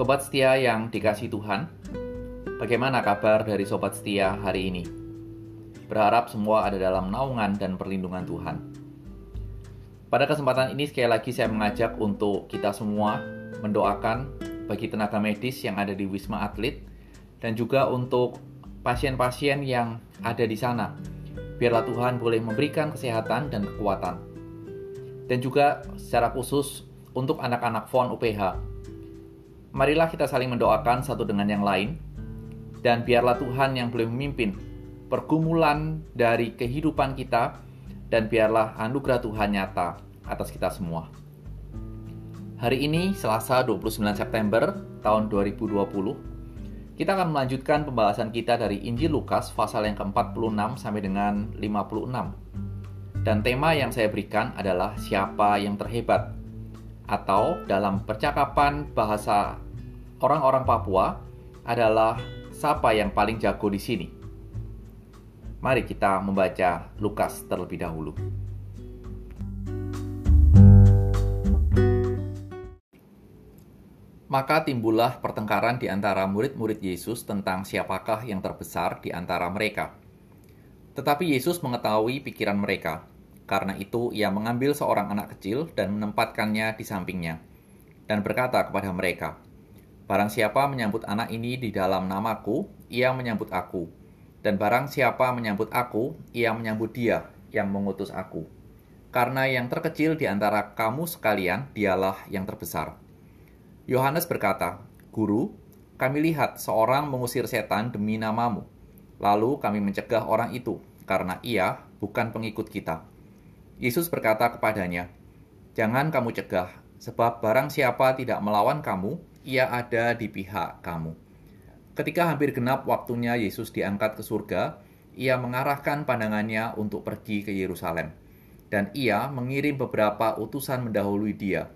Sobat setia yang dikasih Tuhan, bagaimana kabar dari sobat setia hari ini? Berharap semua ada dalam naungan dan perlindungan Tuhan. Pada kesempatan ini sekali lagi saya mengajak untuk kita semua mendoakan bagi tenaga medis yang ada di Wisma Atlet dan juga untuk pasien-pasien yang ada di sana. Biarlah Tuhan boleh memberikan kesehatan dan kekuatan. Dan juga secara khusus untuk anak-anak FON UPH. Marilah kita saling mendoakan satu dengan yang lain, dan biarlah Tuhan yang boleh memimpin pergumulan dari kehidupan kita, dan biarlah anugerah Tuhan nyata atas kita semua. Hari ini, Selasa 29 September tahun 2020, kita akan melanjutkan pembahasan kita dari Injil Lukas pasal yang ke-46 sampai dengan 56. Dan tema yang saya berikan adalah siapa yang terhebat atau dalam percakapan bahasa orang-orang Papua adalah siapa yang paling jago di sini. Mari kita membaca Lukas terlebih dahulu. Maka timbullah pertengkaran di antara murid-murid Yesus tentang siapakah yang terbesar di antara mereka. Tetapi Yesus mengetahui pikiran mereka, karena itu, ia mengambil seorang anak kecil dan menempatkannya di sampingnya, dan berkata kepada mereka, Barang siapa menyambut anak ini di dalam namaku, ia menyambut aku. Dan barang siapa menyambut aku, ia menyambut dia yang mengutus aku. Karena yang terkecil di antara kamu sekalian, dialah yang terbesar. Yohanes berkata, Guru, kami lihat seorang mengusir setan demi namamu. Lalu kami mencegah orang itu, karena ia bukan pengikut kita. Yesus berkata kepadanya, "Jangan kamu cegah, sebab barang siapa tidak melawan kamu, ia ada di pihak kamu." Ketika hampir genap waktunya Yesus diangkat ke surga, ia mengarahkan pandangannya untuk pergi ke Yerusalem. Dan ia mengirim beberapa utusan mendahului dia.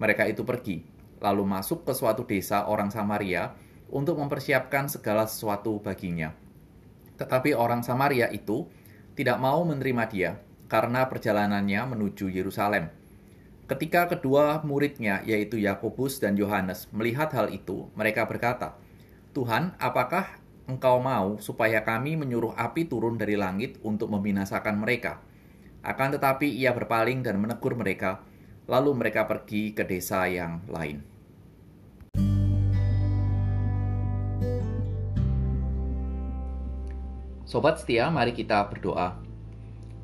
Mereka itu pergi, lalu masuk ke suatu desa orang Samaria untuk mempersiapkan segala sesuatu baginya. Tetapi orang Samaria itu tidak mau menerima dia, karena perjalanannya menuju Yerusalem. Ketika kedua muridnya, yaitu Yakobus dan Yohanes, melihat hal itu, mereka berkata, "Tuhan, apakah Engkau mau supaya kami menyuruh api turun dari langit untuk membinasakan mereka?" Akan tetapi ia berpaling dan menegur mereka, lalu mereka pergi ke desa yang lain. Sobat setia, mari kita berdoa.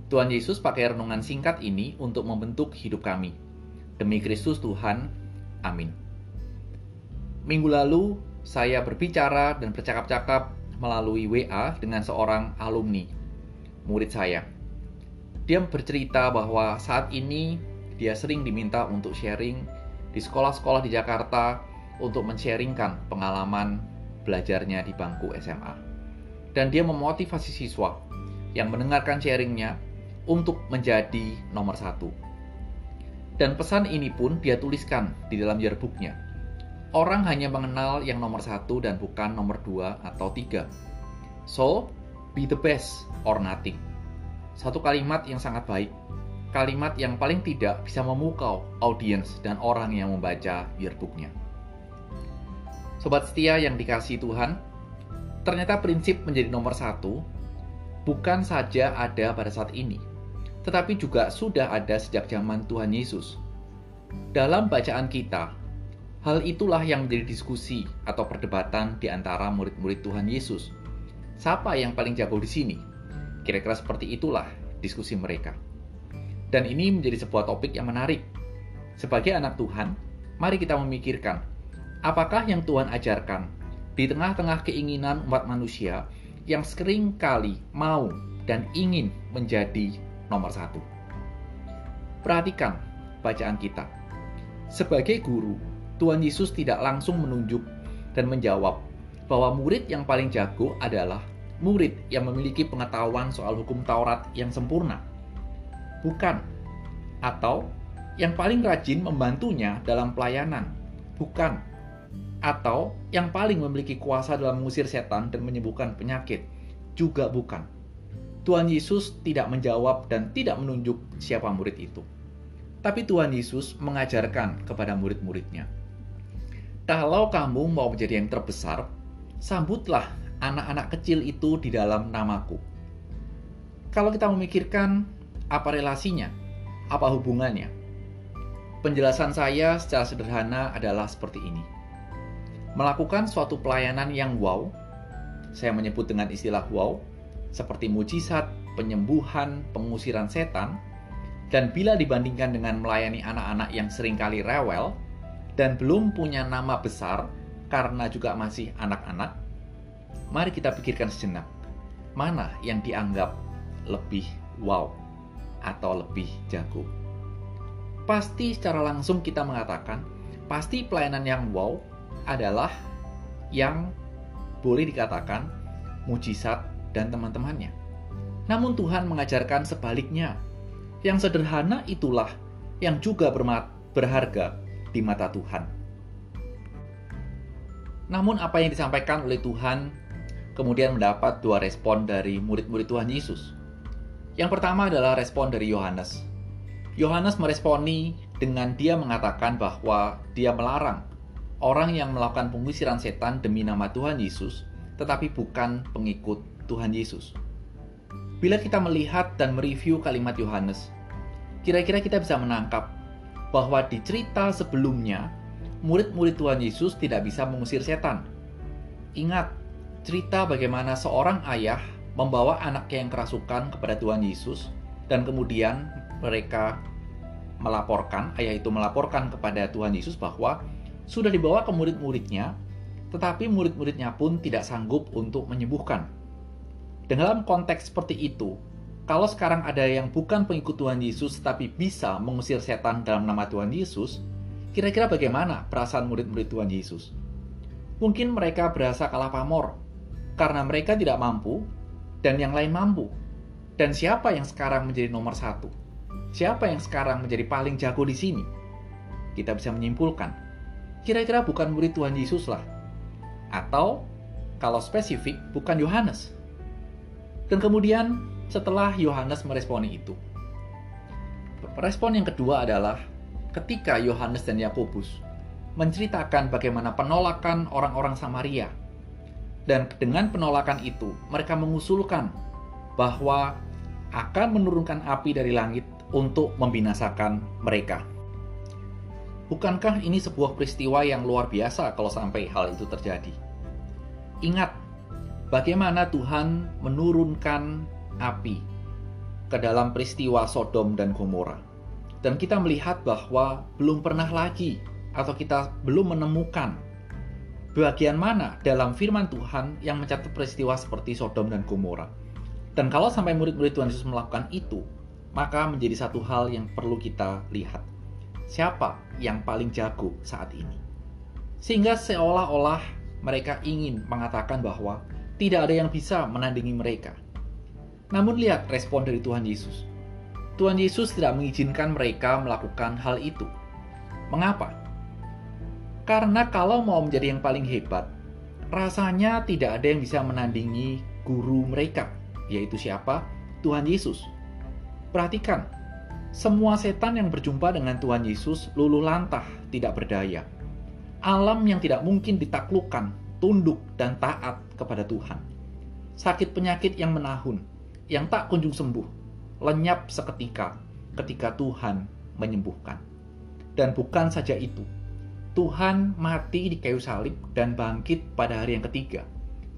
Tuhan Yesus pakai renungan singkat ini untuk membentuk hidup kami. Demi Kristus Tuhan, amin. Minggu lalu, saya berbicara dan bercakap-cakap melalui WA dengan seorang alumni, murid saya. Dia bercerita bahwa saat ini dia sering diminta untuk sharing di sekolah-sekolah di Jakarta untuk men-sharingkan pengalaman belajarnya di bangku SMA. Dan dia memotivasi siswa yang mendengarkan sharingnya untuk menjadi nomor satu. Dan pesan ini pun dia tuliskan di dalam yearbooknya. Orang hanya mengenal yang nomor satu dan bukan nomor dua atau tiga. So, be the best or nothing. Satu kalimat yang sangat baik. Kalimat yang paling tidak bisa memukau audiens dan orang yang membaca yearbooknya. Sobat setia yang dikasih Tuhan, ternyata prinsip menjadi nomor satu bukan saja ada pada saat ini, tetapi juga sudah ada sejak zaman Tuhan Yesus. Dalam bacaan kita, hal itulah yang menjadi diskusi atau perdebatan di antara murid-murid Tuhan Yesus. Siapa yang paling jago di sini? Kira-kira seperti itulah diskusi mereka. Dan ini menjadi sebuah topik yang menarik. Sebagai anak Tuhan, mari kita memikirkan, apakah yang Tuhan ajarkan di tengah-tengah keinginan umat manusia yang sering kali mau dan ingin menjadi nomor satu. Perhatikan bacaan kita. Sebagai guru, Tuhan Yesus tidak langsung menunjuk dan menjawab bahwa murid yang paling jago adalah murid yang memiliki pengetahuan soal hukum Taurat yang sempurna. Bukan. Atau yang paling rajin membantunya dalam pelayanan. Bukan. Atau yang paling memiliki kuasa dalam mengusir setan dan menyembuhkan penyakit. Juga bukan Tuhan Yesus tidak menjawab dan tidak menunjuk siapa murid itu. Tapi Tuhan Yesus mengajarkan kepada murid-muridnya. Kalau kamu mau menjadi yang terbesar, sambutlah anak-anak kecil itu di dalam namaku. Kalau kita memikirkan apa relasinya, apa hubungannya, penjelasan saya secara sederhana adalah seperti ini. Melakukan suatu pelayanan yang wow, saya menyebut dengan istilah wow, seperti mujizat, penyembuhan, pengusiran setan, dan bila dibandingkan dengan melayani anak-anak yang sering kali rewel dan belum punya nama besar karena juga masih anak-anak, mari kita pikirkan sejenak, mana yang dianggap lebih wow atau lebih jago. Pasti secara langsung kita mengatakan, pasti pelayanan yang wow adalah yang boleh dikatakan mujizat dan teman-temannya. Namun Tuhan mengajarkan sebaliknya. Yang sederhana itulah yang juga berharga di mata Tuhan. Namun apa yang disampaikan oleh Tuhan kemudian mendapat dua respon dari murid-murid Tuhan Yesus. Yang pertama adalah respon dari Yohanes. Yohanes meresponi dengan dia mengatakan bahwa dia melarang orang yang melakukan pengusiran setan demi nama Tuhan Yesus, tetapi bukan pengikut Tuhan Yesus. Bila kita melihat dan mereview kalimat Yohanes, kira-kira kita bisa menangkap bahwa di cerita sebelumnya, murid-murid Tuhan Yesus tidak bisa mengusir setan. Ingat, cerita bagaimana seorang ayah membawa anaknya yang kerasukan kepada Tuhan Yesus, dan kemudian mereka melaporkan, ayah itu melaporkan kepada Tuhan Yesus bahwa sudah dibawa ke murid-muridnya, tetapi murid-muridnya pun tidak sanggup untuk menyembuhkan. Dalam konteks seperti itu, kalau sekarang ada yang bukan pengikut Tuhan Yesus tapi bisa mengusir setan dalam nama Tuhan Yesus, kira-kira bagaimana perasaan murid-murid Tuhan Yesus? Mungkin mereka berasa kalah pamor karena mereka tidak mampu dan yang lain mampu. Dan siapa yang sekarang menjadi nomor satu? Siapa yang sekarang menjadi paling jago di sini? Kita bisa menyimpulkan, kira-kira bukan murid Tuhan Yesus lah. Atau, kalau spesifik, bukan Yohanes dan kemudian setelah Yohanes meresponi itu. Respon yang kedua adalah ketika Yohanes dan Yakobus menceritakan bagaimana penolakan orang-orang Samaria. Dan dengan penolakan itu, mereka mengusulkan bahwa akan menurunkan api dari langit untuk membinasakan mereka. Bukankah ini sebuah peristiwa yang luar biasa kalau sampai hal itu terjadi? Ingat, bagaimana Tuhan menurunkan api ke dalam peristiwa Sodom dan Gomora. Dan kita melihat bahwa belum pernah lagi atau kita belum menemukan bagian mana dalam firman Tuhan yang mencatat peristiwa seperti Sodom dan Gomora. Dan kalau sampai murid-murid Tuhan Yesus melakukan itu, maka menjadi satu hal yang perlu kita lihat. Siapa yang paling jago saat ini? Sehingga seolah-olah mereka ingin mengatakan bahwa tidak ada yang bisa menandingi mereka. Namun lihat respon dari Tuhan Yesus. Tuhan Yesus tidak mengizinkan mereka melakukan hal itu. Mengapa? Karena kalau mau menjadi yang paling hebat, rasanya tidak ada yang bisa menandingi guru mereka, yaitu siapa? Tuhan Yesus. Perhatikan, semua setan yang berjumpa dengan Tuhan Yesus luluh lantah, tidak berdaya. Alam yang tidak mungkin ditaklukkan tunduk dan taat kepada Tuhan. Sakit penyakit yang menahun, yang tak kunjung sembuh, lenyap seketika ketika Tuhan menyembuhkan. Dan bukan saja itu, Tuhan mati di kayu salib dan bangkit pada hari yang ketiga,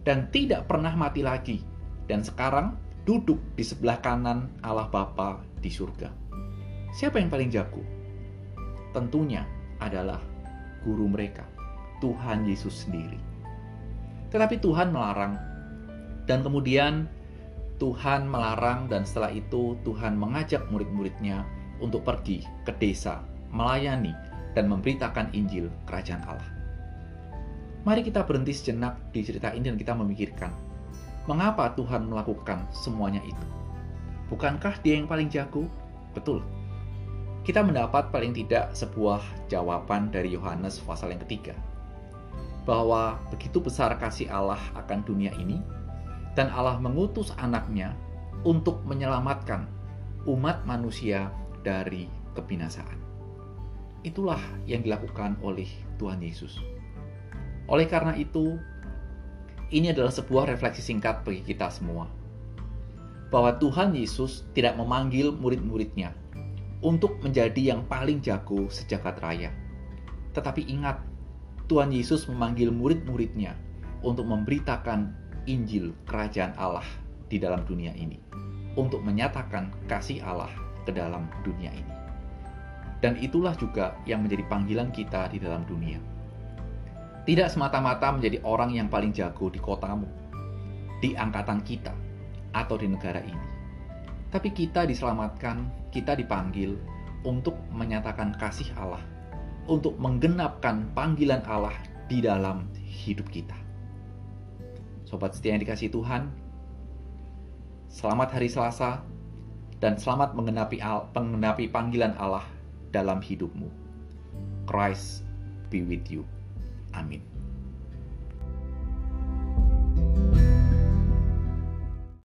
dan tidak pernah mati lagi, dan sekarang duduk di sebelah kanan Allah Bapa di surga. Siapa yang paling jago? Tentunya adalah guru mereka, Tuhan Yesus sendiri. Tetapi Tuhan melarang. Dan kemudian Tuhan melarang dan setelah itu Tuhan mengajak murid-muridnya untuk pergi ke desa, melayani dan memberitakan Injil Kerajaan Allah. Mari kita berhenti sejenak di cerita ini dan kita memikirkan, mengapa Tuhan melakukan semuanya itu? Bukankah dia yang paling jago? Betul. Kita mendapat paling tidak sebuah jawaban dari Yohanes pasal yang ketiga bahwa begitu besar kasih Allah akan dunia ini, dan Allah mengutus anaknya untuk menyelamatkan umat manusia dari kebinasaan. Itulah yang dilakukan oleh Tuhan Yesus. Oleh karena itu, ini adalah sebuah refleksi singkat bagi kita semua. Bahwa Tuhan Yesus tidak memanggil murid-muridnya untuk menjadi yang paling jago sejagat raya. Tetapi ingat, Tuhan Yesus memanggil murid-muridnya untuk memberitakan Injil Kerajaan Allah di dalam dunia ini. Untuk menyatakan kasih Allah ke dalam dunia ini. Dan itulah juga yang menjadi panggilan kita di dalam dunia tidak semata-mata menjadi orang yang paling jago di kotamu, di angkatan kita, atau di negara ini. Tapi kita diselamatkan, kita dipanggil untuk menyatakan kasih Allah, untuk menggenapkan panggilan Allah di dalam hidup kita. Sobat setia yang dikasih Tuhan, selamat hari Selasa dan selamat menggenapi, menggenapi panggilan Allah dalam hidupmu. Christ be with you. Amin.